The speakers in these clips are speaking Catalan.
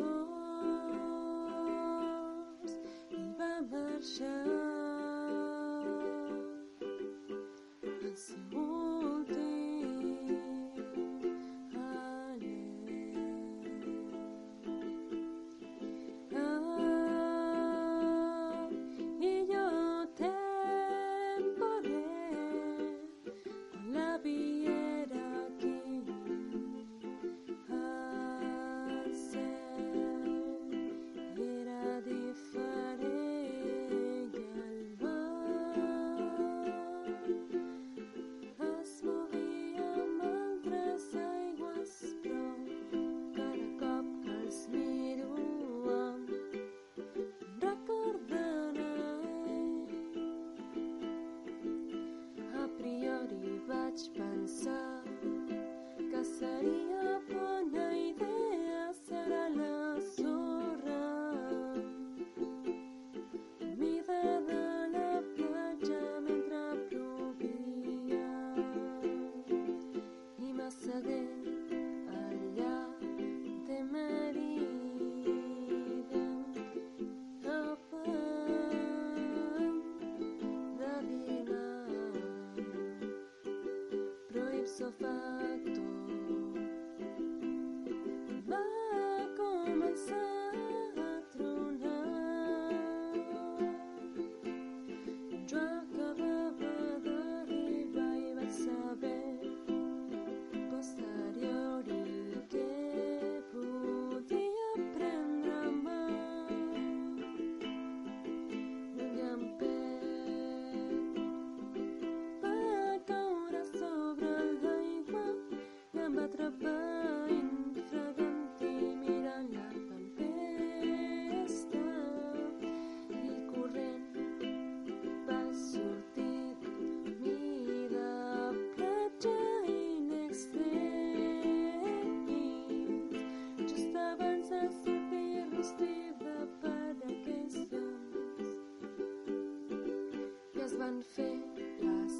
Oh. much, but. van fer les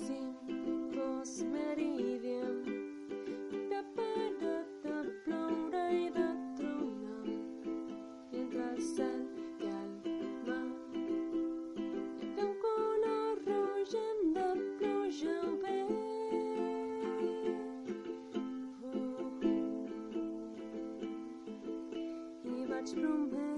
cinc meridian de parat de ploure i de tronar entre el cel i el mar i d'un color roig de pluja o I vaig prometre